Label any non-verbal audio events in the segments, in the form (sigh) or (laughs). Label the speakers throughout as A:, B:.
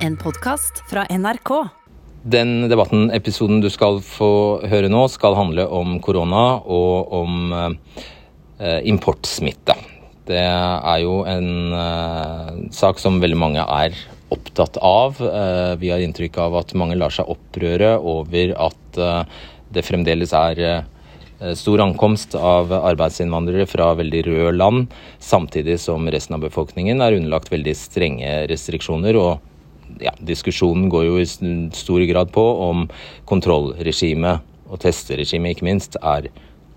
A: En podkast fra NRK.
B: Den debatten, episoden du skal få høre nå, skal handle om korona og om eh, importsmitte. Det er jo en eh, sak som veldig mange er opptatt av. Eh, vi har inntrykk av at mange lar seg opprøre over at eh, det fremdeles er eh, stor ankomst av arbeidsinnvandrere fra veldig røde land, samtidig som resten av befolkningen er underlagt veldig strenge restriksjoner. og ja, Diskusjonen går jo i stor grad på om kontrollregimet og testeregimet ikke minst er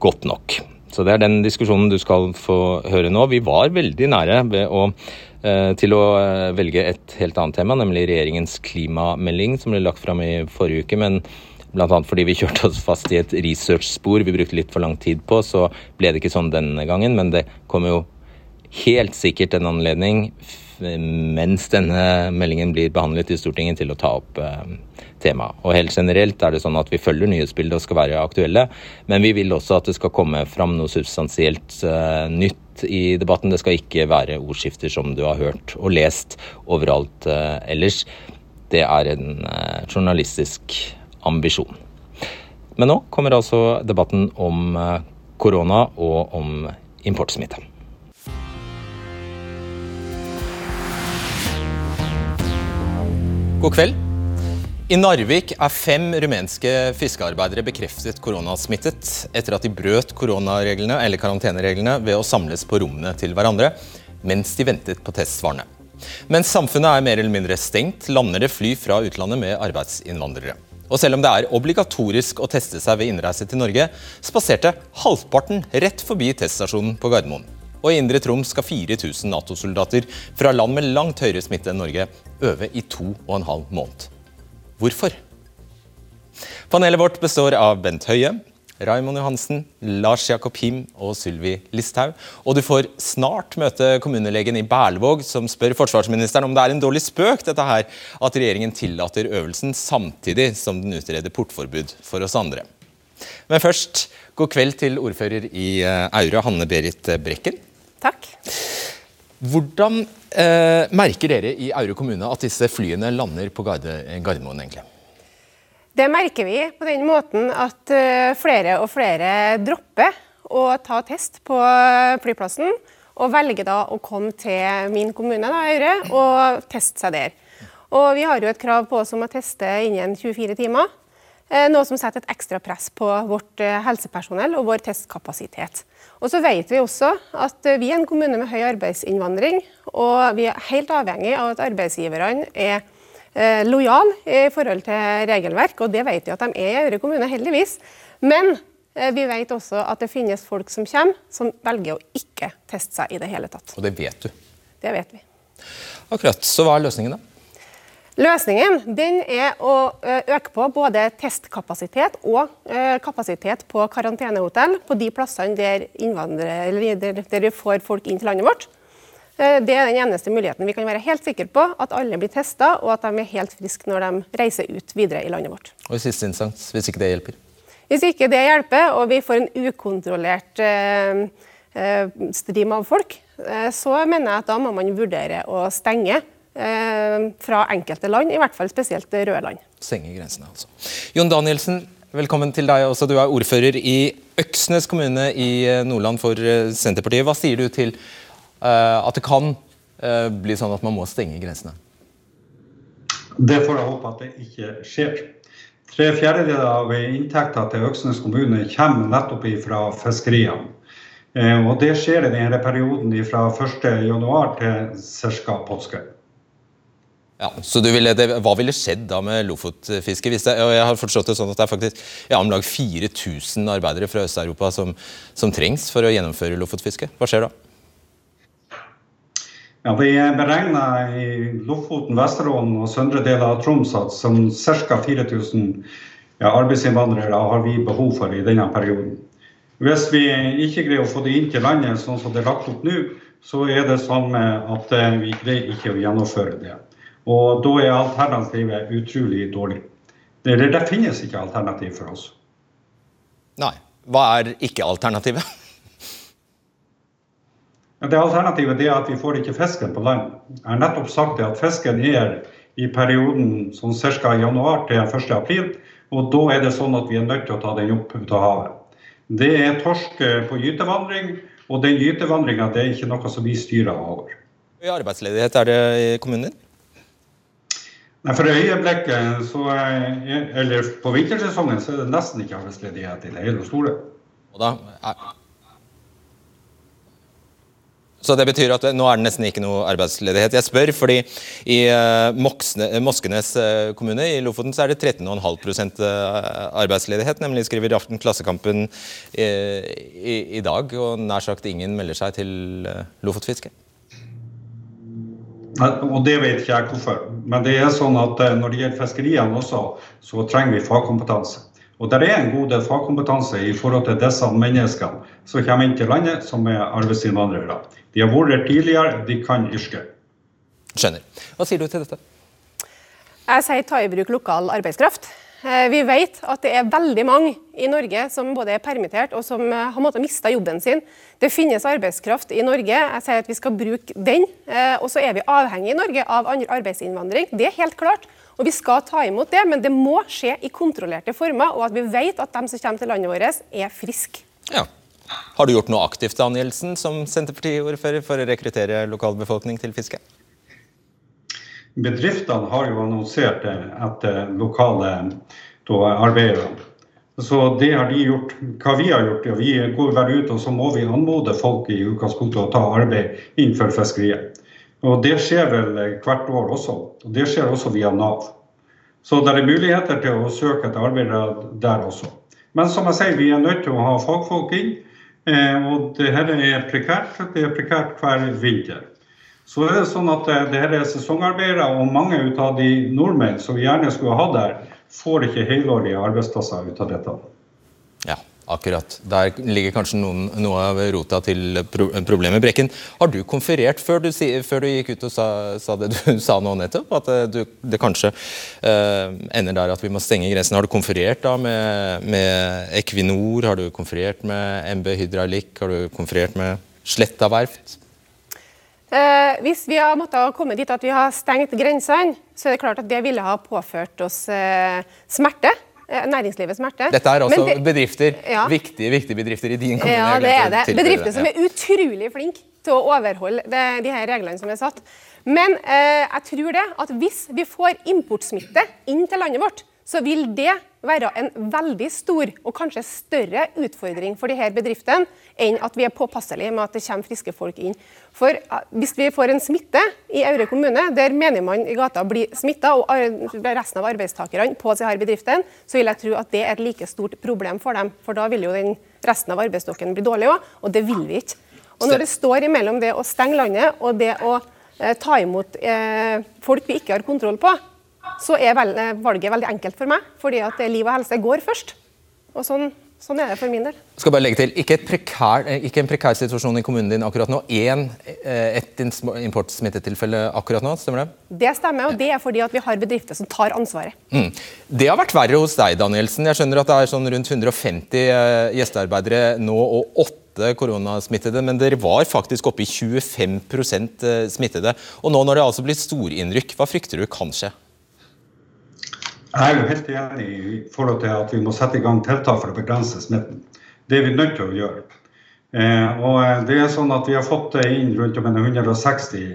B: godt nok. Så Det er den diskusjonen du skal få høre nå. Vi var veldig nære å, eh, til å eh, velge et helt annet tema, nemlig regjeringens klimamelding som ble lagt fram i forrige uke. men Bl.a. fordi vi (laughs) kjørte oss fast i et researchspor vi brukte litt for lang tid på, så ble det ikke sånn denne gangen. Men det kommer jo helt sikkert en anledning mens denne meldingen blir behandlet i Stortinget til å ta opp eh, temaet. Og helt generelt er det sånn at vi følger nyhetsbildet og skal være aktuelle, men vi vil også at det skal komme fram noe substansielt eh, nytt i debatten. Det skal ikke være ordskifter som du har hørt og lest overalt eh, ellers. Det er en journalistisk ambisjon. Men nå kommer altså debatten om korona og om importsmitte. God kveld. I Narvik er fem rumenske fiskearbeidere bekreftet koronasmittet etter at de brøt koronareglene eller karantenereglene ved å samles på rommene til hverandre mens de ventet på testsvarene. Mens samfunnet er mer eller mindre stengt, lander det fly fra utlandet med arbeidsinnvandrere. Og selv om det er obligatorisk å teste seg ved innreise til Norge, spaserte halvparten rett forbi teststasjonen på Gardermoen. Og i Indre Troms skal 4000 Nato-soldater fra land med langt høyere smitte enn Norge øve i to og en halv måned. Hvorfor? Panelet vårt består av Bent Høie, Raimond Johansen, Lars Jakob Him og Sylvi Listhaug. Og du får snart møte kommunelegen i Berlevåg, som spør forsvarsministeren om det er en dårlig spøk dette her, at regjeringen tillater øvelsen samtidig som den utreder portforbud for oss andre. Men først, god kveld til ordfører i Aura, Aure, Hanne Berit Brekken.
C: Takk.
B: Hvordan eh, merker dere i Aure kommune at disse flyene lander på Garde, Gardermoen? egentlig?
C: Det merker vi på den måten at uh, flere og flere dropper å ta test på flyplassen, og velger da å komme til min kommune, da, Aure, og teste seg der. Og vi har jo et krav på oss om å teste innen 24 timer. Eh, noe som setter et ekstra press på vårt eh, helsepersonell og vår testkapasitet. Og så vet vi også at eh, vi er en kommune med høy arbeidsinnvandring, og vi er helt avhengig av at arbeidsgiverne er eh, lojale i forhold til regelverk, og det vet vi at de er i Aure kommune, heldigvis. Men eh, vi vet også at det finnes folk som kommer, som velger å ikke teste seg i det hele tatt.
B: Og det vet du?
C: Det vet vi.
B: Akkurat. Så hva er løsningen, da?
C: Løsningen den er å øke på både testkapasitet og kapasitet på karantenehotell på de plassene der, der, vi får folk inn til landet vårt. Det er den eneste muligheten. Vi kan være helt sikre på at alle blir testa, og at de er helt friske når de reiser ut videre i landet vårt.
B: Og i siste instans, hvis ikke det hjelper?
C: Hvis ikke det hjelper, og vi får en ukontrollert eh, stream av folk, eh, så mener jeg at da må man vurdere å stenge Eh, fra enkelte land, i hvert fall spesielt røde land.
B: Stenge grensene, altså. Jon Danielsen, velkommen til deg også. Du er ordfører i Øksnes kommune i eh, Nordland for eh, Senterpartiet. Hva sier du til at det kan bli sånn at man må stenge grensene?
D: Det får jeg håpe at det ikke skjer. Tre fjerdedeler av inntekta til Øksnes kommune kommer nettopp fra fiskeriene. Og det skjer i denne perioden fra 1.1 til ca. påske.
B: Ja, så ville, det, Hva ville skjedd da med lofotfisket? Jeg har forstått det sånn at det er faktisk ja, om lag 4000 arbeidere fra Øst-Europa som, som, trengs for å gjennomføre lofotfiske. Hva skjer da?
D: Ja, Vi beregner i Lofoten, Vesterålen og søndre deler av Troms at som ca. 4000 ja, arbeidsinnvandrere har vi behov for i denne perioden. Hvis vi ikke greier å få det inn til landet sånn som det er lagt opp nå, så er det sånn at eh, vi greier ikke å gjennomføre det. Og da er alternativet utrolig dårlig. Det, det finnes ikke alternativ for oss.
B: Nei. Hva er ikke alternativet?
D: Det Alternativet er at vi får ikke fisken på land. Jeg har nettopp sagt at fisken er i perioden sånn ca. januar til 1. april. Og da er det sånn at vi er nødt til å ta den opp ut av havet. Det er torsk på gytevandring, og den gytevandringa er ikke noe som vi styrer over.
B: Hvor mye arbeidsledighet er det i kommunen din?
D: Nei, For øyeblikket, så er, eller på vintersesongen, så er det nesten ikke arbeidsledighet i det hele store.
B: Og da så det betyr at nå er det nesten ikke noe arbeidsledighet. Jeg spør fordi i uh, Moskenes uh, kommune i Lofoten så er det 13,5 arbeidsledighet, nemlig skriver Aften Klassekampen i, i, i, dag. Og nær sagt ingen melder seg til lofotfiske.
D: Og det vet ikke jeg hvorfor. Men det er sånn at når det gjelder fiskeriene også, så trenger vi fagkompetanse. Og det er en god del fagkompetanse i forhold til disse menneskene som kommer inn til landet som er arbeidsinnvandrere. De har vært her tidligere, de kan yrket.
B: Skjønner. Hva sier du til dette?
C: Jeg sier ta i bruk lokal arbeidskraft. Eh, vi vet at det er veldig mange i Norge som både er permittert og som eh, har mista jobben sin. Det finnes arbeidskraft i Norge. Jeg sier at vi skal bruke den. Eh, og så er vi avhengig i Norge av andre arbeidsinnvandring. Det er helt klart. Og vi skal ta imot det, men det må skje i kontrollerte former, og at vi vet at de som kommer til landet vårt, er friske.
B: Ja. Har du gjort noe aktivt Danielsen, som Senterpartiordfører for å rekruttere lokalbefolkning til fiske?
D: Bedriftene har jo annonsert etter lokale arbeidere. Så det har de gjort. Hva vi har gjort, ja, vi går hver ut og så må vi anmode folk i utgangspunktet å ta arbeid innenfor fiskeriet. Og Det skjer vel hvert år også. og Det skjer også via Nav. Så det er muligheter til å søke etter arbeidere der også. Men som jeg sier, vi er nødt til å ha fagfolk inn. Eh, og det her er prekært. Det er prekært hver vinter. Så er det sånn at eh, det her er sesongarbeidere, og mange ut av de nordmenn som vi gjerne skulle ha der, får ikke helårige arbeidsplasser ut av dette.
B: Ja. Akkurat. Der ligger kanskje noen, noe av rota til problemet. Brekken, har du konferert før du, før du gikk ut og sa, sa, det du (laughs) sa nå nettopp? At eh, du, det kanskje eh, ender der at vi må stenge grensen. Har du konferert da med, med Equinor? Har du konferert med MB Hydraulikk? Har du konferert med Sletta verft?
C: Eh, hvis vi har måttet komme dit at vi har stengt grensene, så er det klart at det ville ha påført oss eh, smerte. Eh, næringslivets smerte.
B: Dette er også det, bedrifter, ja. viktige, viktige bedrifter i din kommune.
C: Ja, det er det. Bedrifter som er utrolig flinke til å overholde det, de her reglene som er satt. Men eh, jeg tror det at hvis vi får importsmitte inn til landet vårt, så vil det være en veldig stor og kanskje større utfordring for disse bedriftene enn at vi er påpasselige med at det kommer friske folk inn. For eh, Hvis vi får en smitte i Aure kommune, der menigmann i gata blir smitta, og resten av arbeidstakerne på disse bedriftene, så vil jeg tro at det er et like stort problem for dem. For da vil jo den resten av arbeidsstokken bli dårlig òg, og det vil vi ikke. Og Når det står imellom det å stenge landet og det å eh, ta imot eh, folk vi ikke har kontroll på, så er eh, valget veldig enkelt for meg. Fordi at liv og helse går først. Og sånn, sånn er det for min del.
B: Skal bare legge til, ikke, prekær, eh, ikke, en prekær situasjon i kommunen din akkurat nå. Én, eh, ett importsmittetilfelle akkurat nå, stemmer det?
C: Det stemmer, og det er fordi at vi har bedrifter som tar ansvaret. Mm.
B: Det har vært verre hos deg, Danielsen. Jeg skjønner at det er sånn rundt 150 gjestearbeidere nå og 8 koronasmittede, men dere var faktisk oppe i 25% smittede. Og nå når det altså blir storinnrykk, hva frykter du kan skje?
D: Jeg er jo helt enig i forhold til at vi må sette i gang tiltak for å begrense smitten. Det er vi nødt til å gjøre. Eh, og eh, det er sånn at Vi har fått inn rundt om 160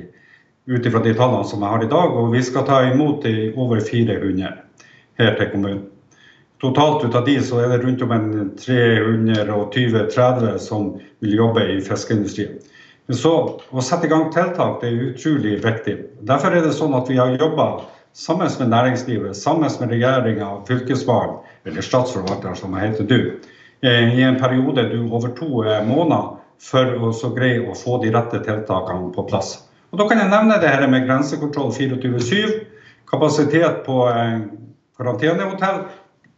D: ut ifra de tallene som jeg har i dag, og vi skal ta imot over 400 her til kommunen. Totalt ut av de så er det rundt om 320-30 som vil jobbe i fiskeindustrien. Så å sette i gang tiltak det er utrolig viktig. Derfor er det sånn at vi har jobba sammen med næringslivet, sammen med regjeringa fylkesmannen, eller statsforvalter som heter du, eh, i en periode du over to eh, måneder for å greie å få de rette tiltakene på plass. Og Da kan jeg nevne det her med grensekontroll 24-7, kapasitet på eh, karantenehotell.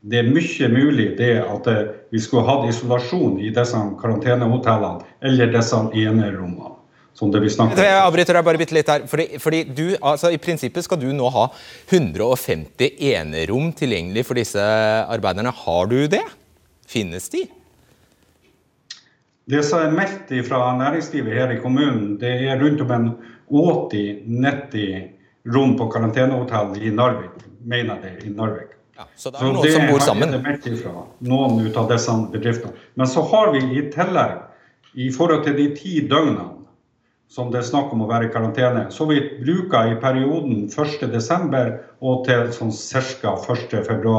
D: Det er mye mulig det at vi skulle hatt isolasjon i disse karantenehotellene eller disse enerommene som det vi snakker
B: om. Jeg avbryter deg bare bitte litt her. Fordi, fordi du, altså, I prinsippet skal du nå ha 150 enerom tilgjengelig for disse arbeiderne. Har du det? Finnes de?
D: Det som er meldt fra næringslivet her i kommunen, det er rundt om en 80-90 rom på karantenehotell i Narvik, mener det, i Narvik.
B: Ja, så det er noen som bor sammen?
D: Det er ifra, noen ut av disse bedriftene. Men så har vi i tillegg, i forhold til de ti døgnene som det er snakk om å være i karantene, så vi bruker i perioden 1.12. og til sånn ca. 1.2.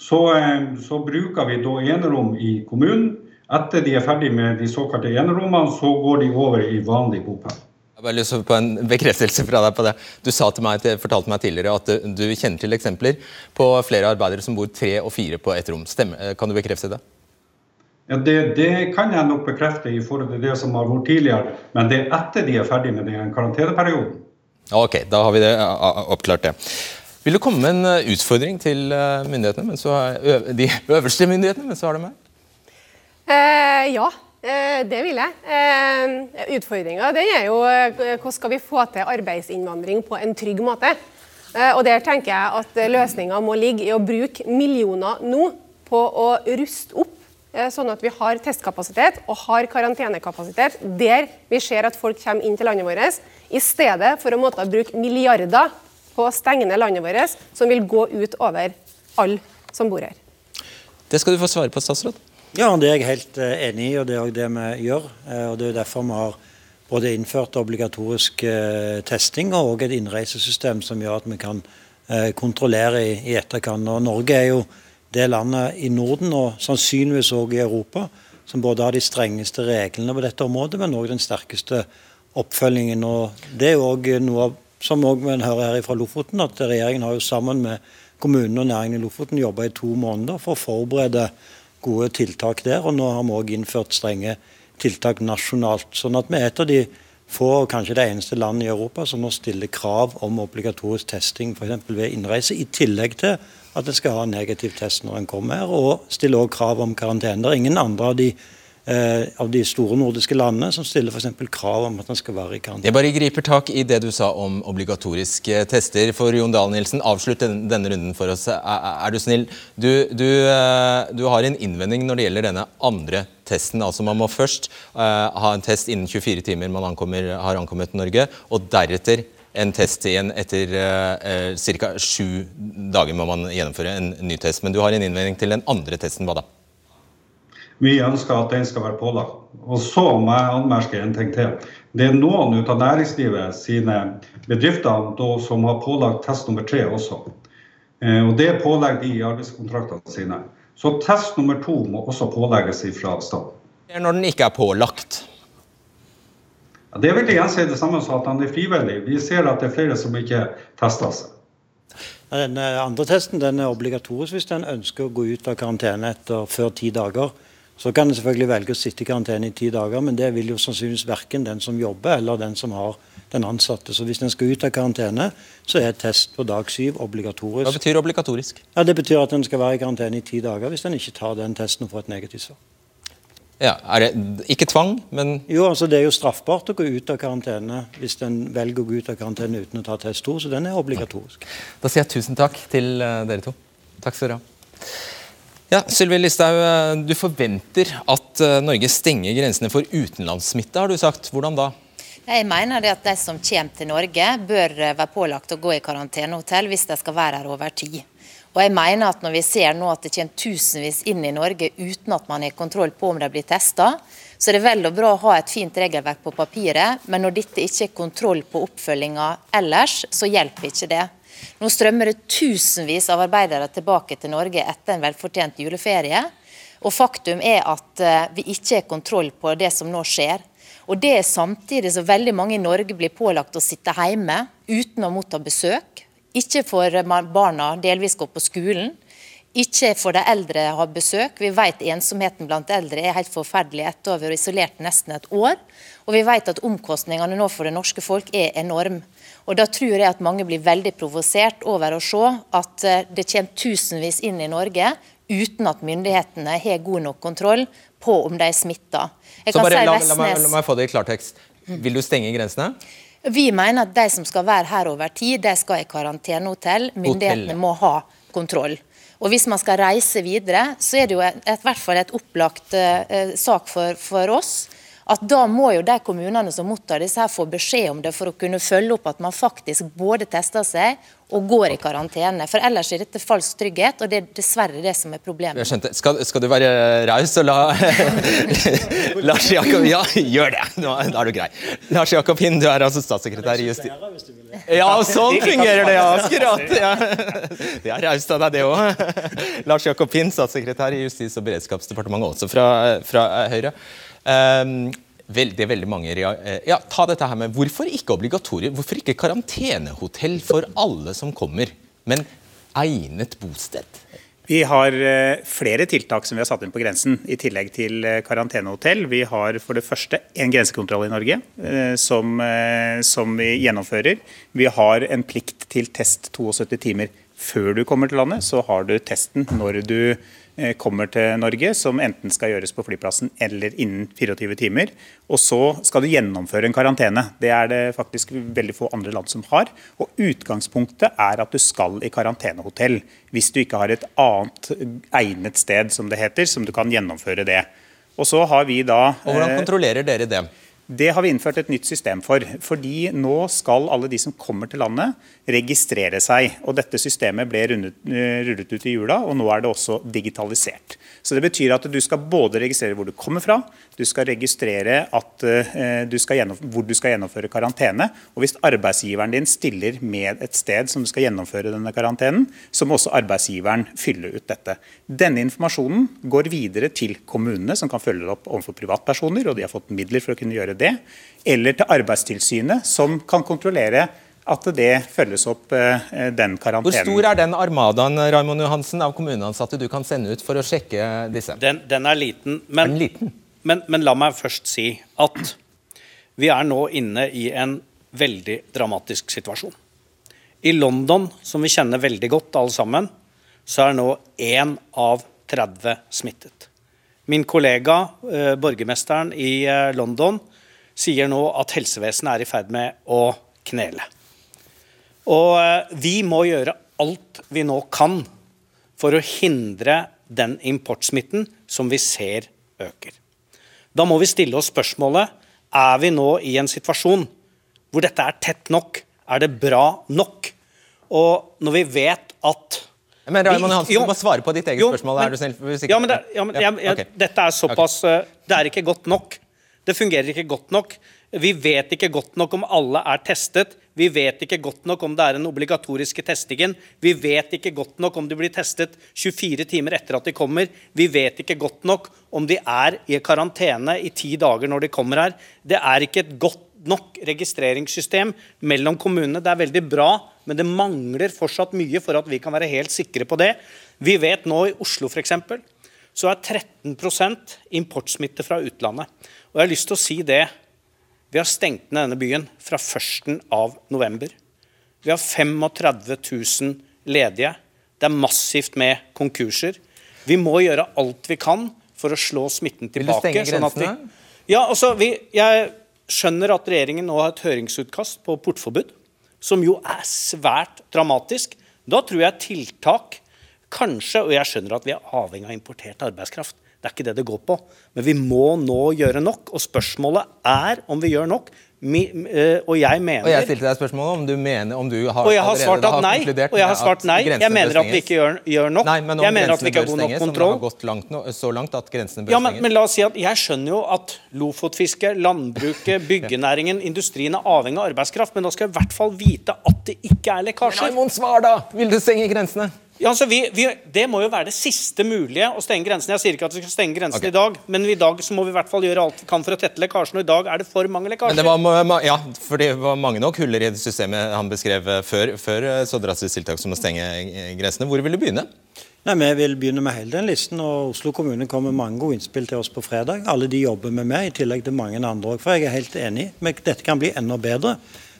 D: Så, eh, så bruker vi da enerom i kommunen. Etter de er ferdig med de såkalte enerommene, så går de over i vanlig bopel.
B: Jeg har lyst på en bekreftelse fra deg på det. Du sa til meg, fortalte meg tidligere at du kjenner til eksempler på flere arbeidere som bor tre og fire på ett rom. Stemmer. Kan du bekrefte det?
D: Ja, det, det, kan jeg nok bekrefte i forhold til det som har vært tidligere, men det er etter de er ferdig med den karanteneperioden.
B: Ok, da har vi det, oppklart det. Vil du komme med en eh, utfordring til eh, myndighetene, de (laughs) øverste myndighetene men så har du meg?
C: Eh, ja. Eh, det vil jeg. Eh, Utfordringa er jo hvordan skal vi få til arbeidsinnvandring på en trygg måte. Og Der tenker jeg at løsninga må ligge i å bruke millioner nå på å ruste opp, sånn at vi har testkapasitet og har karantenekapasitet der vi ser at folk kommer inn til landet vårt, i stedet for å måtte bruke milliarder på å stenge ned landet vårt, som vil gå ut over alle som bor her.
B: Det skal du få svare på, statsråd.
E: Ja, det er jeg helt eh, enig i, og det er òg det vi gjør. Eh, og Det er derfor vi har både innført obligatorisk eh, testing og også et innreisesystem som gjør at vi kan kontrollere i, i etterkant. Og Norge er jo det landet i Norden, og sannsynligvis òg i Europa, som både har de strengeste reglene på dette området, men òg den sterkeste oppfølgingen. Og Det er jo òg noe som òg vi hører her fra Lofoten, at regjeringen har jo sammen med kommunene og næringen i Lofoten jobba i to måneder for å forberede gode tiltak der. Og nå har vi òg innført strenge tiltak nasjonalt. Sånn at vi er et av de få, kanskje det eneste landet i Europa som nå stiller krav om obligatorisk testing f.eks. ved innreise, i tillegg til at en skal ha en negativ test når en kommer her, og stiller også krav om karantene. Det er ingen andre av de Eh, av de store nordiske landene som stiller f.eks. krav om at man skal være i karantene.
B: Jeg bare griper tak i det du sa om obligatoriske tester. For Jon Dahl Nilsen, avslutt denne runden for oss. Er, du snill? Du, du, eh, du, har en innvending når det gjelder denne andre testen. Altså Man må først uh, ha en test innen 24 timer man ankommer, har ankommet Norge, og deretter en test igjen etter eh, ca. sju dager må man gjennomføre en ny test. Men du har en innvending til den andre testen. Hva da?
D: Vi ønsker at den skal være pålagt. Og så må jeg anmerke en ting til. Det er noen ut av næringslivet sine bedrifter som har pålagt test nummer tre også. Eh, og det pålegger de i arbeidskontraktene sine. Så test nummer to må også pålegges fra staten.
B: Når den ikke er pålagt?
D: Ja, det vil igjen si det samme som at han er frivillig. Vi ser at det er flere som ikke tester seg.
E: Den andre testen den er obligatorisk hvis den ønsker å gå ut av karantene etter før ti dager. Så kan en selvfølgelig velge å sitte i karantene i ti dager, men det vil jo sannsynligvis verken den som jobber eller den som har den ansatte. Så hvis en skal ut av karantene, så er test på dag syv obligatorisk.
B: Hva betyr obligatorisk?
E: Ja, Det betyr at en skal være i karantene i ti dager hvis en ikke tar den testen og får et negativt svar.
B: Ja, er det Ikke tvang, men
E: Jo, altså det er jo straffbart å gå ut av karantene hvis en velger å gå ut av karantene uten å ta test 2, så den er obligatorisk.
B: Da sier jeg tusen takk til eh, dere to. Takk skal dere ha. Ja, Sylvi Listhaug, eh, du forventer at eh, Norge stenger grensene for utenlandssmitte, har du sagt. Hvordan da?
F: Jeg mener det at de som kommer til Norge, bør være pålagt å gå i karantenehotell hvis de skal være her over tid. Og jeg mener at Når vi ser nå at det kommer tusenvis inn i Norge uten at man har kontroll på om de blir testa, så er det vel og bra å ha et fint regelverk på papiret, men når dette ikke er kontroll på oppfølginga ellers, så hjelper ikke det. Nå strømmer det tusenvis av arbeidere tilbake til Norge etter en velfortjent juleferie. Og faktum er at eh, vi ikke har kontroll på det som nå skjer. Og det er samtidig så veldig mange i Norge blir pålagt å sitte hjemme uten å motta besøk. Ikke får barna delvis gå på skolen. Ikke får de eldre ha besøk. Vi vet ensomheten blant eldre er helt forferdelig etter å ha vært isolert nesten et år. Og vi vet at omkostningene nå for det norske folk er enorm. Og Da tror jeg at mange blir veldig provosert over å se at eh, det kommer tusenvis inn i Norge uten at myndighetene har god nok kontroll på om de er smitta.
B: Si la, la, la meg få det i klartekst. Vil du stenge grensene?
F: Vi mener at de som skal være her over tid, de skal i karantenehotell. Myndighetene må ha kontroll. Og Hvis man skal reise videre, så er det jo i hvert fall et opplagt uh, sak for, for oss at da må jo de kommunene som mottar disse her få beskjed om det for å kunne følge opp at man faktisk både tester seg og går i karantene. For ellers er dette falsk trygghet, og det er dessverre det som er problemet.
B: Jeg skjønte. Skal, skal du være raus og la (laughs) Lars Jakob Ja, gjør det! Nå er du grei. Lars Jakob Hind, du er altså statssekretær i Justi... Ja, sånn fungerer det, akkurat! Ja. Det er raust av deg, det òg. Lars Jakob Hind, statssekretær i Justis- og beredskapsdepartementet, også fra, fra Høyre. Um, veldig, veldig mange eh, ja, ta dette her med Hvorfor ikke obligatorium? Hvorfor ikke karantenehotell for alle som kommer, men egnet bosted?
G: Vi har eh, flere tiltak som vi har satt inn på grensen, i tillegg til eh, karantenehotell. Vi har for det første en grensekontroll i Norge som, som vi gjennomfører. Vi har en plikt til test 72 timer før du kommer til landet. Så har du testen når du kommer til Norge, som enten skal gjøres på flyplassen eller innen 24 timer. Og så skal du gjennomføre en karantene. Det er det faktisk veldig få andre land som har. Og Utgangspunktet er at du skal i karantenehotell, hvis du ikke har et annet egnet sted, som det heter, som du kan gjennomføre det. Og så har vi da...
B: Og Hvordan eh, kontrollerer dere det?
G: Det har vi innført et nytt system for. Fordi nå skal alle de som kommer til landet, registrere seg. Og Dette systemet ble eh, rullet ut i jula, og nå er det også digitalisert. Så Det betyr at du skal både registrere hvor du kommer fra, du skal registrere uh, du skal hvor du skal gjennomføre karantene. Og hvis arbeidsgiveren din stiller med et sted som du skal gjennomføre denne karantenen, så må også arbeidsgiveren fylle ut dette. Denne informasjonen går videre til kommunene, som kan følge det opp overfor privatpersoner, og de har fått midler for å kunne gjøre det. Eller til Arbeidstilsynet, som kan kontrollere at det følges opp eh, den karantenen.
B: Hvor stor er den armadaen Raimond Johansen, av kommuneansatte du kan sende ut for å sjekke disse?
H: Den, den er liten. Men,
B: er den liten?
H: Men, men, la meg først si at vi er nå inne i en veldig dramatisk situasjon. I London, som vi kjenner veldig godt alle sammen, så er nå én av 30 smittet. Min kollega, eh, borgermesteren i eh, London, sier nå at helsevesenet er i ferd med å knele. Og eh, vi må gjøre alt vi nå kan for å hindre den importsmitten som vi ser øker. Da må vi stille oss spørsmålet er vi nå i en situasjon hvor dette er tett nok. Er det bra nok? Og når vi vet at
B: men Raymond Hansen, du må svare på ditt eget jo, spørsmål. Men, er du snill?
H: Ja, men, det, ja, men jeg, okay. Dette er såpass okay. Eh, det er ikke godt nok. Det fungerer ikke godt nok. Vi vet ikke godt nok om alle er testet. Vi vet ikke godt nok om det er den obligatoriske testingen. Vi vet ikke godt nok om de blir testet 24 timer etter at de kommer. Vi vet ikke godt nok om de er i karantene i ti dager når de kommer her. Det er ikke et godt nok registreringssystem mellom kommunene. Det er veldig bra, men det mangler fortsatt mye for at vi kan være helt sikre på det. Vi vet nå i Oslo f.eks. så er 13% importsmitte fra utlandet. Og jeg har lyst til å si det vi har stengt ned denne byen fra 1.11. Vi har 35 000 ledige. Det er massivt med konkurser. Vi må gjøre alt vi kan for å slå smitten tilbake.
B: Vil du stenge sånn grensene?
H: Vi, ja, altså, vi, jeg skjønner at regjeringen nå har et høringsutkast på portforbud, som jo er svært dramatisk. Da tror jeg tiltak kanskje, og jeg skjønner at vi er avhengig av importert arbeidskraft, det er ikke det det går på. Men vi må nå gjøre nok. Og spørsmålet er om vi gjør nok. Mi, øh, og jeg mener
B: Og jeg stilte deg spørsmålet om du mener om du har
H: Og jeg har svart at nei. Og jeg har svart nei. Jeg mener at vi ikke gjør, gjør nok.
B: Nei, men om
H: jeg mener at vi ikke har god nok kontroll.
B: Har gått langt, så langt at grensene bør
H: ja, men, men, la oss si at Jeg skjønner jo at lofotfisket, landbruket, (laughs) byggenæringen, industrien er avhengig av arbeidskraft, men da skal jeg i hvert fall vite at det ikke er lekkasjer.
B: Raymond, svar da! Vil du stenge grensene?
H: Ja, altså vi, vi, det må jo være det siste mulige å stenge grensen. Jeg sier ikke at vi skal stenge grensen okay. i dag, men i dag så må vi i hvert fall gjøre alt vi kan for å tette lekkasjen. Og i dag er det for mange lekkasjer.
B: Men det var, ja, for det var mange nok huller i det systemet han beskrev eh, før, før eh, så drastiske tiltak som å stenge eh, grensene. Hvor vil du begynne?
E: Nei, Vi vil begynne med hele den listen. og Oslo kommune kommer med mange gode innspill til oss på fredag. Alle de jobber med meg, i tillegg til mange andre òg. For jeg er helt enig. Men dette kan bli enda bedre.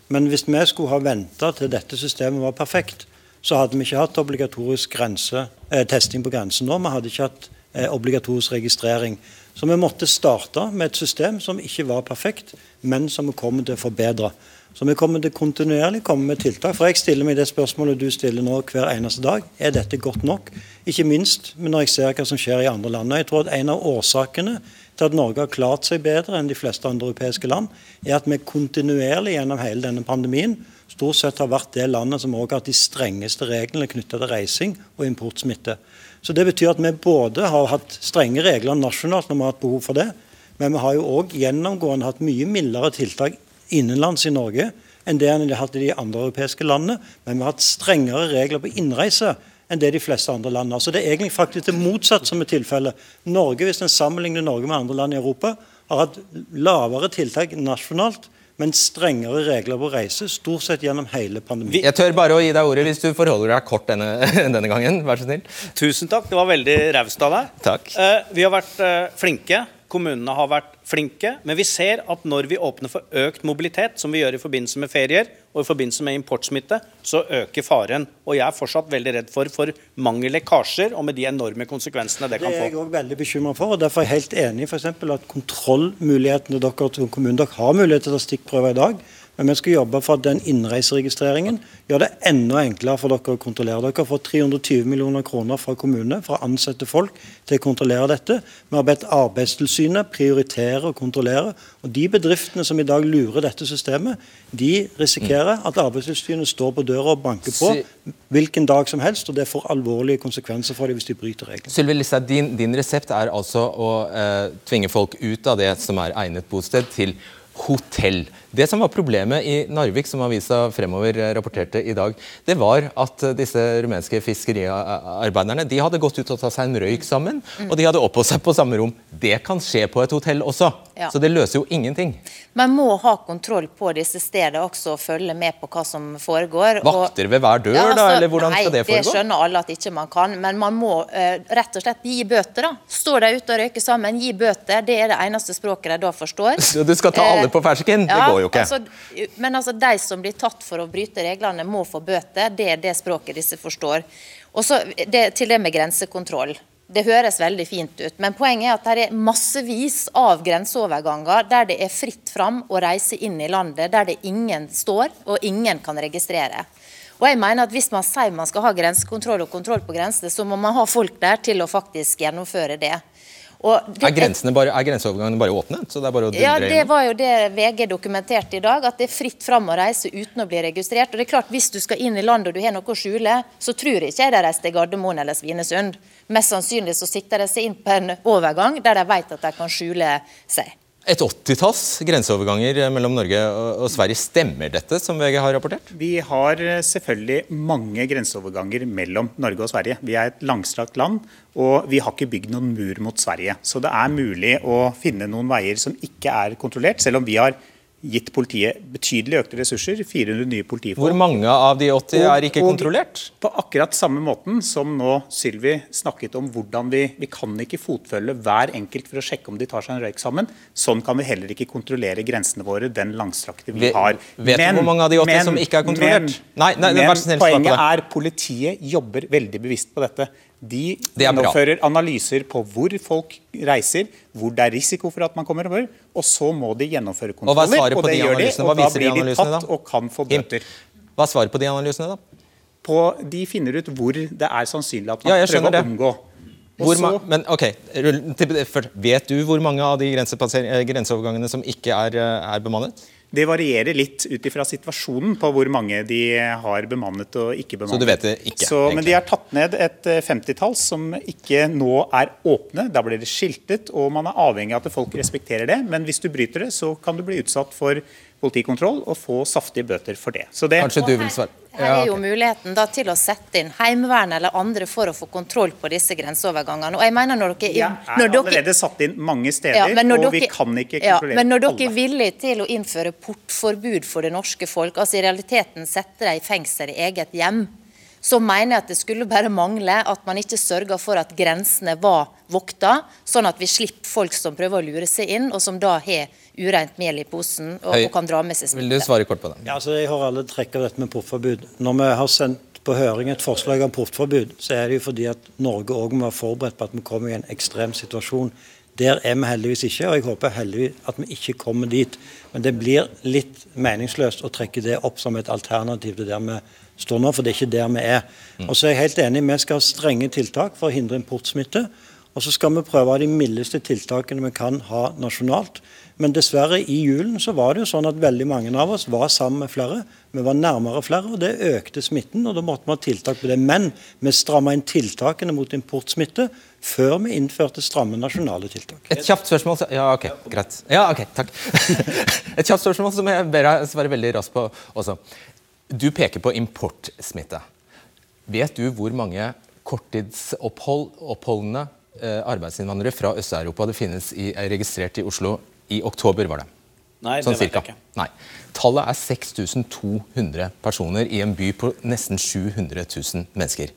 E: Men hvis vi skulle ha venta til dette systemet var perfekt, så hadde vi ikke hatt obligatorisk grense, eh, testing på grensen nå. Vi hadde ikke hatt eh, obligatorisk registrering. Så vi måtte starte med et system som ikke var perfekt, men som vi kommer til å forbedre. Så vi kommer til kontinuerlig komme med tiltak. For jeg stiller meg det spørsmålet du stiller nå hver eneste dag. Er dette godt nok? Ikke minst når jeg ser hva som skjer i andre land. Og jeg tror at En av årsakene til at Norge har klart seg bedre enn de fleste andre europeiske land, er at vi kontinuerlig gjennom hele denne pandemien stort sett har vært det landet som også har hatt de strengeste reglene knyttet til reising og importsmitte. Så Det betyr at vi både har hatt strenge regler nasjonalt når vi har hatt behov for det, men vi har jo òg gjennomgående hatt mye mildere tiltak innenlands i Norge enn det en har hatt i de andre europeiske landene. Men vi har hatt strengere regler på innreise enn det de fleste andre land har. Så det er egentlig faktisk det motsatte som er tilfellet. Norge, hvis en sammenligner Norge med andre land i Europa, har hatt lavere tiltak nasjonalt men strengere regler på reise stort sett gjennom hele pandemien.
B: Jeg tør bare å gi deg ordet hvis du forholder deg kort denne, (laughs) denne gangen. Vær så snill.
H: Tusen takk, det var veldig raust av deg.
B: Takk.
H: Eh, vi har vært eh, flinke. Kommunene har vært flinke. Men vi ser at når vi åpner for økt mobilitet, som vi gjør i forbindelse med ferier og i forbindelse med importsmitte, så øker faren. Og jeg er fortsatt veldig redd for for mange lekkasjer og med de enorme konsekvensene det kan få.
E: Det er jeg òg veldig bekymra for. og Derfor er jeg helt enig i at kontrollmulighetene dere som kommune, dere har mulighet til å ta stikkprøver i dag. Men vi skal jobbe for at den innreiseregistreringen gjør det enda enklere for dere å kontrollere. Dere har fått 320 millioner kroner fra kommunene for å ansette folk til å kontrollere dette. Vi har bedt Arbeidstilsynet prioritere og kontrollere. Og De bedriftene som i dag lurer dette systemet, de risikerer at Arbeidstilsynet står på døra og banker på hvilken dag som helst, og det får alvorlige konsekvenser for dem hvis de bryter reglene.
B: Sylvi Listhaug, din, din, resept er altså å eh, tvinge folk ut av det som er egnet bosted, til hotell. Det som var problemet i Narvik, som avisa Fremover rapporterte i dag, det var at disse rumenske fiskeriarbeiderne de hadde gått ut og tatt seg en røyk sammen, og de hadde oppholdt seg på samme rom. Det kan skje på et hotell også, ja. så det løser jo ingenting.
F: Man må ha kontroll på disse stedene også, og følge med på hva som foregår.
B: Vakter ved hver dør, ja, altså, da, eller hvordan nei, skal det foregå?
F: Det skjønner alle at ikke man kan, men man må uh, rett og slett gi bøter. da. Står de ute og røyker sammen, gi bøter. Det er det eneste språket de da forstår. (laughs)
B: Så du skal ta alle på fersken? Ja, det går jo ikke.
F: Altså, men altså, de som blir tatt for å bryte reglene, må få bøter. Det er det språket disse forstår. Og så Til det med grensekontroll. Det høres veldig fint ut, men poenget er at det er massevis av grenseoverganger der det er fritt fram å reise inn i landet, der det ingen står og ingen kan registrere. Og jeg mener at Hvis man sier man skal ha grensekontroll og kontroll på grensene, så må man ha folk der til å faktisk gjennomføre det.
B: Det, er, grensene bare, er grenseovergangene bare åpne? Så det er bare å
F: ja, det var jo det VG dokumenterte i dag. At det er fritt fram å reise uten å bli registrert. Og det er klart, Hvis du skal inn i landet og du har noe å skjule, så tror ikke jeg de reiser til Gardermoen eller Svinesund. Mest sannsynlig så sikter de seg inn på en overgang der de vet at de kan skjule seg.
B: Et åttitalls grenseoverganger mellom Norge og Sverige. Stemmer dette, som VG har rapportert?
G: Vi har eh, selvfølgelig mange grenseoverganger mellom Norge og Sverige. Vi er et langstrakt land, og vi har ikke bygd noen mur mot Sverige. Så det er mulig å finne noen veier som ikke er kontrollert, selv om vi har gitt politiet betydelig økte ressurser. 400 nye politifolk.
B: Hvor mange av de 80 er ikke kontrollert?
G: På akkurat samme måten som nå Sylvi snakket om hvordan vi, vi kan ikke fotfølge hver enkelt for å sjekke om de tar seg en røyk sammen. Sånn kan vi heller ikke kontrollere grensene våre, den langstrakte vi har.
B: Vet du hvor mange av de 80 men, som ikke er kontrollert?
G: Men, nei, nei, men poenget er politiet jobber veldig bevisst på dette. De gjennomfører analyser på hvor folk reiser, hvor det er risiko for at man kommer over, og så må de gjennomføre kontroller. Og, og det de gjør de, og da blir de tatt og kan få bøter.
B: Hva er svaret på de analysene, da?
G: På, de finner ut hvor det er sannsynlig at man ja, prøver å unngå.
B: Så, men ok, Vet du hvor mange av de grenseovergangene som ikke er, er bemannet?
G: Det varierer litt ut ifra situasjonen på hvor mange de har bemannet og ikke bemannet.
B: Så du vet det ikke?
G: Så, men de har tatt ned et 50-tall eh, som ikke nå er åpne. Da blir det skiltet, og man er avhengig av at folk respekterer det. Men hvis du bryter det, så kan du bli utsatt for politikontroll og få saftige bøter for det. det
B: Kanskje du vil svare?
F: Her er jo muligheten da til å sette inn Heimevernet eller andre for å få kontroll på disse grenseovergangene. Og jeg mener når dere...
G: Er allerede dere, satt inn mange steder, ja, og dere, vi kan ikke kontrollere
F: ja, Men når dere er villige til å innføre portforbud for det norske folk, altså i realiteten sette dem i fengsel i eget hjem, så mener jeg at det skulle bare mangle at man ikke sørga for at grensene var vokta, sånn at vi slipper folk som prøver å lure seg inn, og som da har ureint mel i posen og, og kan dra med seg smitte.
B: Vil du svare kort på det?
E: Ja, altså Jeg har alle trekk av dette med portforbud. Når vi har sendt på høring et forslag om portforbud, så er det jo fordi at Norge òg må være forberedt på at vi kommer i en ekstrem situasjon. Der er vi heldigvis ikke, og jeg håper heldigvis at vi ikke kommer dit. Men det blir litt meningsløst å trekke det opp som et alternativ til der vi står nå, for det er ikke der vi er. Mm. Og så er jeg helt enig, Vi skal ha strenge tiltak for å hindre importsmitte. Og så skal vi prøve de mildeste tiltakene vi kan ha nasjonalt. Men dessverre, i julen så var det jo sånn at veldig mange av oss var sammen med flere. Vi var nærmere flere, og det økte smitten. og Da måtte vi ha tiltak på det. Men vi stramma inn tiltakene mot importsmitte før vi innførte stramme nasjonale tiltak.
B: Et kjapt spørsmål Ja, ok, greit. Ja, ok, takk. (laughs) Et kjapt spørsmål som jeg ber deg svare veldig raskt på også. Du peker på importsmitte. Vet du hvor mange korttidsoppholdene arbeidsinnvandrere fra Øst-Europa det finnes i, er registrert i Oslo i oktober, var det?
H: Nei, sånn det vet jeg ikke.
B: Nei. Tallet er 6200 personer i en by på nesten 700 000 mennesker.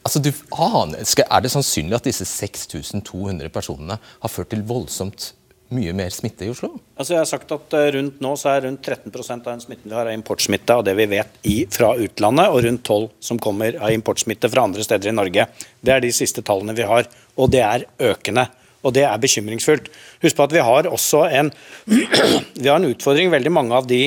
B: Altså, du Er det sannsynlig at disse 6200 personene har ført til voldsomt mye mer smitte i Oslo?
H: Altså jeg har sagt at eh, rundt Nå så er rundt 13% av den smitten vi har er importsmitte av det vi vet i, fra utlandet, og rundt 12 som kommer av importsmitte fra andre steder i Norge. Det er de siste tallene vi har, og det er økende. Og det er bekymringsfullt. Husk på at vi har også en, (clears throat) vi har en utfordring, veldig mange av de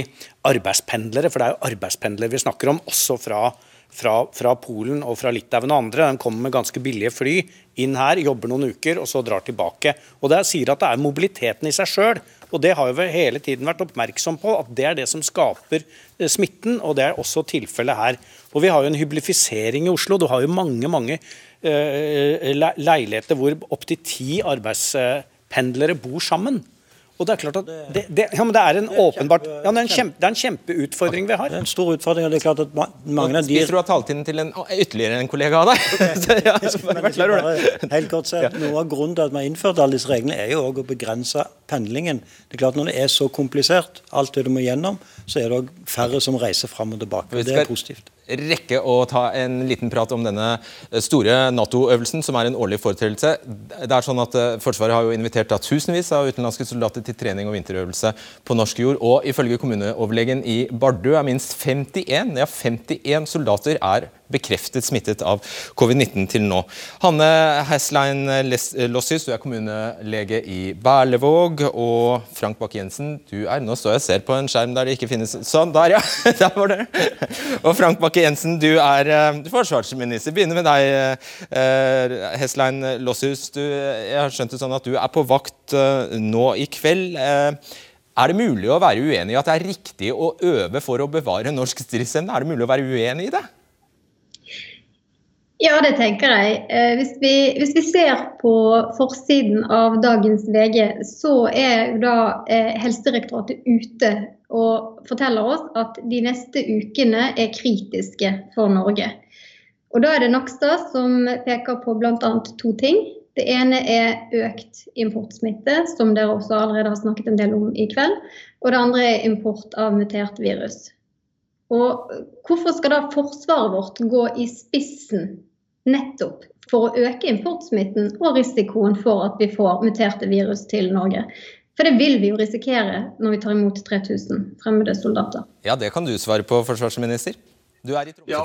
H: arbeidspendlere, for det er jo arbeidspendlere vi snakker om, også fra fra, fra, Polen og fra Litauen og andre. De kommer med ganske billige fly inn her, jobber noen uker og så drar tilbake. Og Det sier at det er mobiliteten i seg sjøl. Og det har vi hele tiden vært oppmerksom på, at det er det som skaper eh, smitten. Og det er også tilfellet her. Og Vi har jo en hyblifisering i Oslo. Du har jo mange mange leiligheter hvor opptil ti arbeidspendlere bor sammen. Og Det er klart at det, det, ja, men det er en åpenbart ja, det, er en kjempe, det er en kjempeutfordring vi har.
E: Det er en stor utfordring. og det er klart at mange av de...
B: Spiser du av taletiden til en, ytterligere en kollega av deg? (laughs) ja,
E: bare, helt kort sett, Noe av grunnen til at vi har innført alle disse reglene, er jo også å begrense pendlingen. Det er klart Når det er så komplisert, alt det du må gjennom, så er det òg færre som reiser fram og tilbake. og Det er positivt
B: rekke å ta en liten prat om denne eh, store Nato-øvelsen, som er en årlig foretredelse. Det er sånn at eh, Forsvaret har jo invitert da, tusenvis av utenlandske soldater til trening og vinterøvelse på norsk jord. og Ifølge kommuneoverlegen i Bardu er minst 51, ja 51 soldater er bekreftet smittet av covid-19 til nå. Hanne Heslein Lossius, du er kommunelege i Berlevåg. Og Frank Bakke-Jensen, du er Nå står jeg og ser på en skjerm der det ikke finnes Sånn, der, ja! (laughs) Der var det. Og Frank Bakke-Jensen, du er uh, forsvarsminister. Begynner med deg, uh, Heslein Lossius. Du, jeg har skjønt det sånn at du er på vakt uh, nå i kveld. Er det mulig å være uenig i at det er riktig å øve for å bevare norsk stridsevne? Er det mulig å være uenig i det?
I: Ja, det tenker jeg. Eh, hvis vi, hvis vi, ser på forsiden av dagens VG, så er da eh, Helsedirektoratet ute og forteller oss at de neste ukene er kritiske for Norge. Og Da er det Nakstad som peker på bl.a. to ting. Det ene er økt importsmitte, som dere også allerede har snakket en del om i kveld. Og det andre er import av mutert virus. Og Hvorfor skal da forsvaret vårt gå i spissen nettopp for å øke importsmitten og risikoen for at vi får muterte virus til Norge. For det vil vi jo risikere når vi tar imot 3000 fremmede soldater.
B: Ja, det kan du svare på, forsvarsminister. Du er i Tromsø,
J: ja,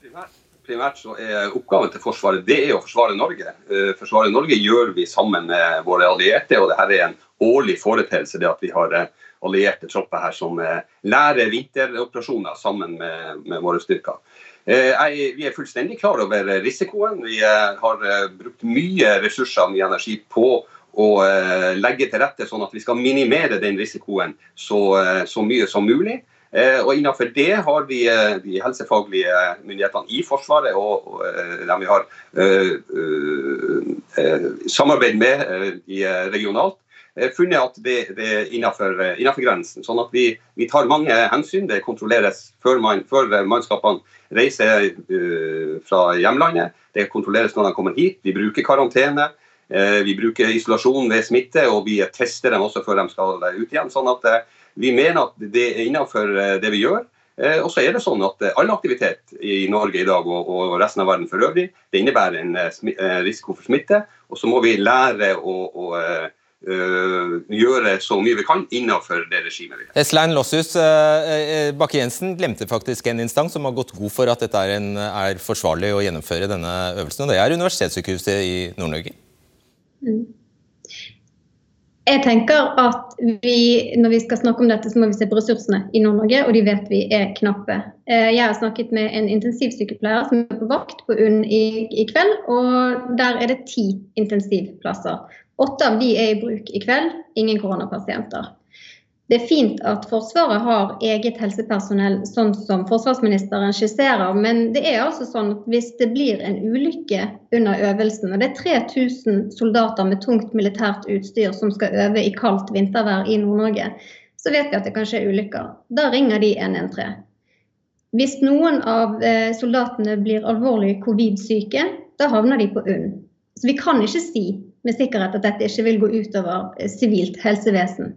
J: primært, primært så er oppgaven til Forsvaret det er å forsvare Norge. Forsvaret forsvare Norge gjør vi sammen med våre allierte, og dette er en årlig foreteelse. det at vi har eh, allierte tropper her som eh, lærer vinteroperasjoner sammen med, med våre styrker. Eh, jeg, vi er fullstendig klar over risikoen. Vi eh, har eh, brukt mye ressurser og mye energi på å legge til rette sånn at vi skal minimere den risikoen så, så mye som mulig. Og Innenfor det har vi de helsefaglige myndighetene i Forsvaret og, og dem vi har samarbeid med regionalt, funnet at det, er innenfor, innenfor, grensen. Sånn at vi, vi, tar mange hensyn. Det kontrolleres før, man, før mannskapene reiser uh, fra hjemlandet. Det kontrolleres når de kommer hit. Vi bruker karantene. Uh, vi bruker isolasjon ved smitte, og vi tester dem også før de skal ut igjen. sånn at uh, vi mener at det er innenfor det vi gjør. Og så er det sånn at All aktivitet i Norge i dag og, og resten av verden for øvrig, det innebærer en risiko for smitte. Og så må vi lære å, å gjøre så mye vi kan innenfor det regimet. vi
B: Eslein Losshus uh, Bakke-Jensen glemte faktisk en instans som har gått god for at dette er, en, er forsvarlig å gjennomføre denne øvelsen, og det er Universitetssykehuset i Nord-Norge. Mm.
I: Jeg tenker at vi, Når vi skal snakke om dette, så må vi se på ressursene i Nord-Norge, og de vet vi er knappe. Eh, jeg har snakket med en intensivsykepleier som er på vakt på UNN i, i, kveld, og der er det ti intensivplasser. Åtte av de er i bruk i kveld, ingen koronapasienter. Det er fint at Forsvaret har eget helsepersonell, sånn som forsvarsministeren skisserer. Men det er altså sånn at hvis det blir en ulykke under øvelsen, og det er 3000 soldater med tungt militært utstyr som skal øve i kaldt vintervær i Nord-Norge, så vet vi at det kan skje ulykker. Da ringer de 113. Hvis noen av eh, soldatene blir alvorlig covid-syke, da havner de på UNN. Så vi kan ikke si med sikkerhet at dette ikke vil gå utover eh, sivilt helsevesen.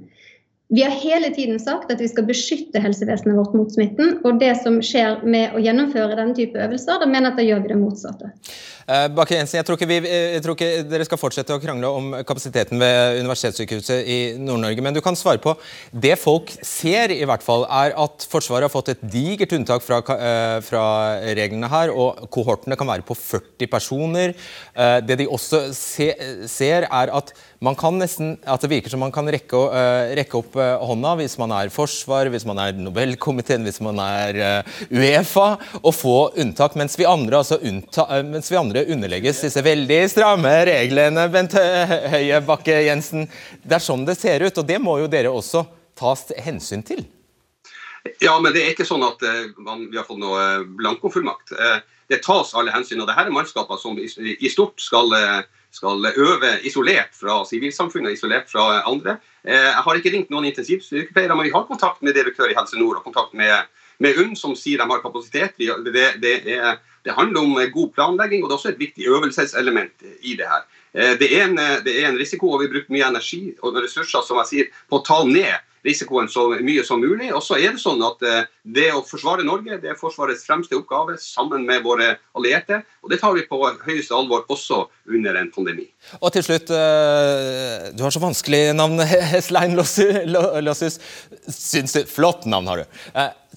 I: Vi har hele tiden sagt at vi skal beskytte helsevesenet vårt mot smitten. Og det som skjer med å gjennomføre denne type øvelser, da mener jeg at da gjør vi det motsatte.
B: Uh, Bakke Jensen, jeg eh, jeg tror, ikke dere skal fortsette å krangle om kapasiteten ved Universitetssykehuset i Nord-Norge, men du kan svare på det folk ser, i hvert fall, er at Forsvaret har fått et digert unntak fra, uh, fra reglene her, og kohortene kan være på 40 personer. Det de også se, ser, er at man kan nesten, at det virker som man kan rekke, rekke opp hånda hvis man er Forsvar, hvis man er Nobelkomiteen, hvis man er Uefa, og få unntak, mens vi andre, altså unnta, mens vi andre underlegges disse veldig stramme reglene, Bent Høie Bakke-Jensen. Det er sånn det ser ut, og det må jo dere også tas hensyn til?
J: Ja, men det er ikke sånn at man, vi har fått noe uh, blankofullmakt. Uh, det tas alle hensyn. og det her er mannskaper som i stort skal, skal, øve isolert fra sivilsamfunnet, isolert fra andre. Jeg har ikke ringt noen intensivsykepleiere, men vi har kontakt med direktør i Helse Nord og kontakt med, med UNN, som sier de har kapasitet. Det, det er det handler om eh, god planlegging, og det er også et viktig øvelseselement i det her. Eh, det er en, eh, det er en risiko, og vi bruker mye energi og ressurser som jeg sier, på å ta ned risikoen så mye som mulig. Og så er det sånn at det å forsvare Norge det er Forsvarets fremste oppgave sammen med våre allierte. Og det tar vi på høyeste alvor også under en pandemi.
B: Og til slutt, du har så vanskelig navn, (laughs) Heslein Lossus. Flott navn har du.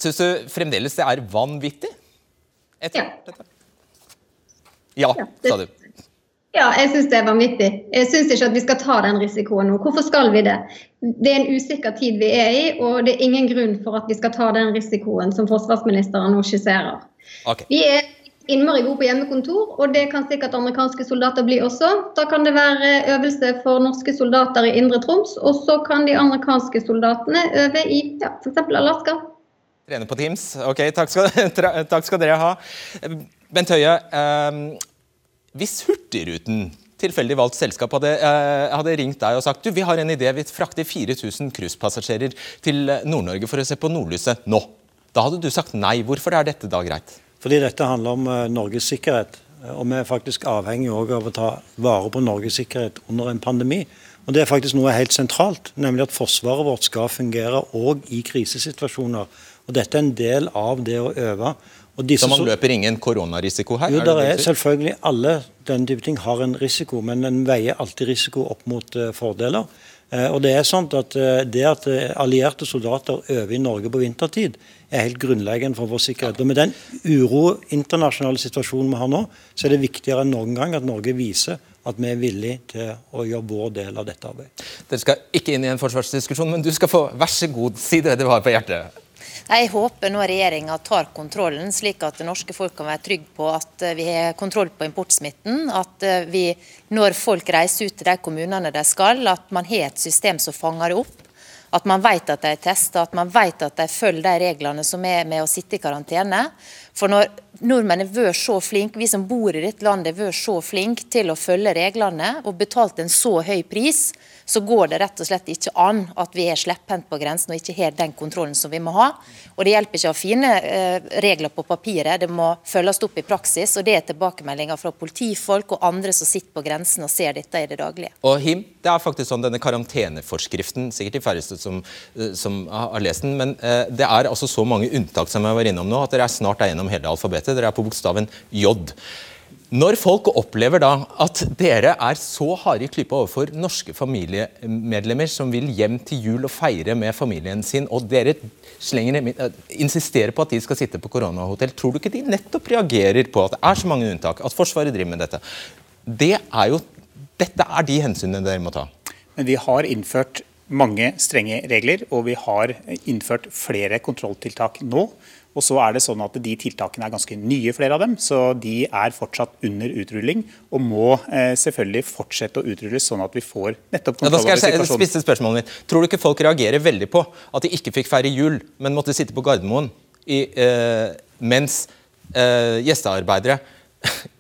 B: Syns du fremdeles det er vanvittig?
I: Etter
B: ja. Ja, sa du.
I: Ja, jeg syns det er vanvittig. Jeg syns ikke at vi skal ta den risikoen nå. Hvorfor skal vi det? Det er en usikker tid vi er i, og det er ingen grunn for at vi skal ta den risikoen som forsvarsministeren nå skisserer.
B: Okay.
I: Vi er innmari gode på hjemmekontor, og det kan sikkert amerikanske soldater bli også. Da kan det være øvelse for norske soldater i Indre Troms, og så kan de amerikanske soldatene øve i ja, f.eks. Alaska.
B: Trene på Teams. Ok, takk skal, (laughs) takk skal dere ha. Bent Høie, eh, hvis Hurtigruten tilfeldig valgt selskap hadde, eh, hadde, ringt deg og sagt du, vi har en idé, vi frakter 4000 cruisepassasjerer til Nord-Norge for å se på nordlyset nå. Da hadde du sagt nei. Hvorfor er dette da greit?
E: Fordi dette handler om uh, Norges sikkerhet. Og vi er faktisk avhengig av å ta vare på Norges sikkerhet under en pandemi. Og Det er faktisk noe helt sentralt, nemlig at forsvaret vårt skal fungere òg i krisesituasjoner. Og Dette er en del av det å øve.
B: så man løper ingen koronarisiko her?
E: Jo, er det er selvfølgelig alle denne type ting har en risiko, men den veier alltid risiko opp mot uh, fordeler. Uh, og Det er sånn at uh, det at allierte soldater øver i Norge på vintertid, er helt grunnleggende for vår sikkerhet. Og Med den uro internasjonale situasjonen vi har nå, så er det viktigere enn noen gang at Norge viser at vi er villige til å gjøre vår del av dette arbeidet.
B: Dere skal ikke inn i en forsvarsdiskusjon, men du skal få vær så god si det du har på hjertet.
F: Jeg håper nå regjeringa tar kontrollen, slik at det norske folk kan være trygge på at vi har kontroll på importsmitten. At vi, når folk reiser ut til de kommunene de skal, at man har et system som fanger det opp. At man vet at de er testa, at man vet at de følger de reglene som er med å sitte i karantene. For når nordmenn har vært så flinke, vi som bor i dette landet, har vært så flinke til å følge reglene og betalt en så høy pris, så går det rett og slett ikke an at vi er slepphendt på grensen og ikke har den kontrollen som vi må ha. Og Det hjelper ikke å ha fine eh, regler på papiret, det må følges opp i praksis. og Det er tilbakemeldinger fra politifolk og andre som sitter på grensen og ser dette i det daglige.
B: Og Him, det er faktisk sånn denne karanteneforskriften, sikkert de færreste som, eh, som har lest den, men eh, det er altså så mange unntak som jeg var innom nå, at dere er snart er gjennom hele alfabetet. Dere er på bokstaven J. Når folk opplever da at dere er så harde i klypa overfor norske familiemedlemmer som vil hjem til jul og feire med familien sin, og dere slenger, eh, insisterer på at de skal sitte på koronahotell, tror du ikke de nettopp reagerer på at det er så mange unntak, at Forsvaret driver med dette? Det er jo, dette er de hensynene dere må ta.
G: Men vi har innført mange strenge regler, og vi har innført flere kontrolltiltak nå. Og så er det sånn at De tiltakene er ganske nye, flere av dem, så de er fortsatt under utrulling. Og må eh, selvfølgelig fortsette å utrulles, sånn at vi får nettopp kontroll over
B: situasjonen. Ja, spørsmålet mitt. Tror du ikke folk reagerer veldig på at de ikke fikk feire jul, men måtte sitte på Gardermoen i, eh, mens eh, gjestearbeidere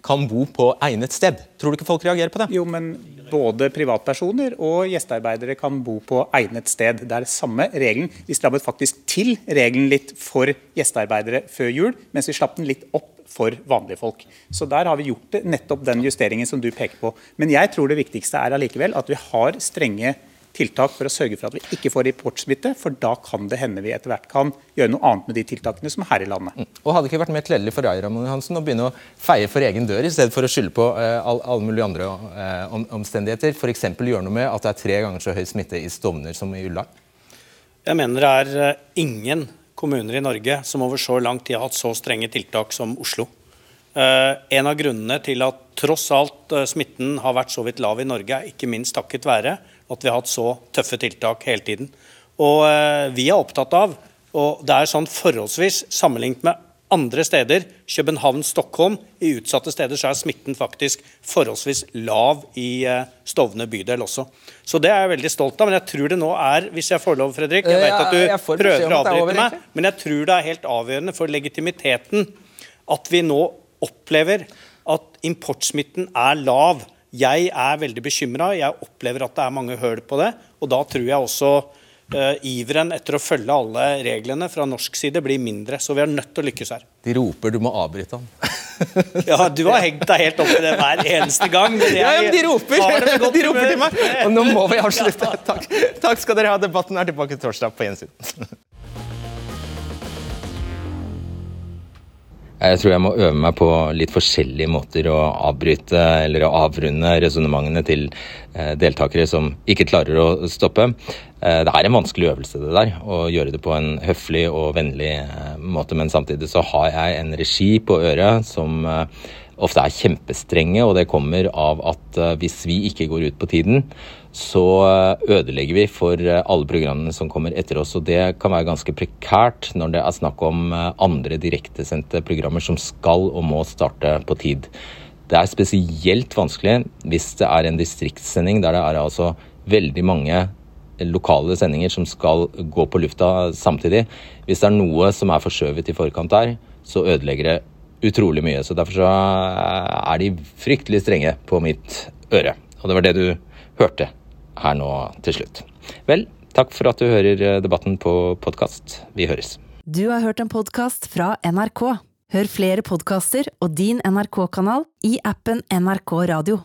B: kan bo på egnet sted? Tror du ikke folk reagerer på det?
G: Jo, men både privatpersoner og gjestearbeidere kan bo på egnet sted. Det er samme regelen. Vi strammet faktisk til regelen litt for gjestearbeidere før jul, mens vi slapp den litt opp for vanlige folk. Så der har vi gjort nettopp den justeringen som du peker på. Men jeg tror det viktigste er allikevel at vi har strenge tiltak for å sørge for at vi ikke får importsmitte, for da kan det hende vi etter hvert kan gjøre noe annet med de tiltakene som er her i landet. Mm.
B: Og Hadde det ikke vært mer kledelig for deg Ramon Hansen, å begynne å feie for egen dør, i stedet for å skylde på eh, alle mulige andre eh, om, omstendigheter? F.eks. gjøre noe med at det er tre ganger så høy smitte i Stovner som i Ullern?
H: Jeg mener det er eh, ingen kommuner i Norge som over så lang tid har hatt så strenge tiltak som Oslo. Uh, en av grunnene til at tross alt uh, smitten har vært så vidt lav i Norge, er ikke minst takket være at vi har hatt så tøffe tiltak hele tiden. Og eh, vi er opptatt av, og det er sånn forholdsvis sammenlignet med andre steder, København, Stockholm, i utsatte steder så er smitten faktisk forholdsvis lav i eh, Stovner bydel også. Så det er jeg veldig stolt av. Men jeg tror det nå er, hvis jeg får lov, Fredrik Jeg vet at du prøver å avbryte meg, men jeg tror det er helt avgjørende for legitimiteten at vi nå opplever at importsmitten er lav. Jeg er veldig bekymra. Jeg opplever at det er mange høl på det. Og da tror jeg også uh, iveren etter å følge alle reglene fra norsk side blir mindre. Så vi er nødt til å lykkes her.
B: De roper du må avbryte ham. (laughs)
H: ja, du har hengt deg helt opp i det hver eneste gang.
B: Ja, ja, men de roper! De roper til meg. Og nå må vi avslutte. Takk, Takk skal dere ha. Debatten er tilbake torsdag på gjensyn. Jeg tror jeg må øve meg på litt forskjellige måter å avbryte eller å avrunde resonnementene til eh, deltakere som ikke klarer å stoppe. Eh, det er en vanskelig øvelse, det der, å gjøre det på en høflig og vennlig eh, måte. Men samtidig så har jeg en regi på øret som ofte er kjempestrenge, og det kommer av at hvis vi ikke går ut på tiden, så eh, ødelegger vi for eh, alle programmene som kommer etter oss. Og det kan være ganske prekært når det er snakk om eh, andre direktesendte programmer som skal og må starte på tid. Det er spesielt vanskelig hvis det er en distriktssending der det er altså veldig mange lokale sendinger som skal gå på lufta samtidig. Hvis det er noe som er forskjøvet i forkant der, så ødelegger det utrolig mye. Så Derfor så er de fryktelig strenge på mitt øre. Og det var det du hørte her nå til slutt. Vel, takk for at du hører eh, debatten på podkast. Vi høres.
A: Du har hørt en podkast fra NRK. Hør flere podkaster og din NRK-kanal i appen NRK Radio.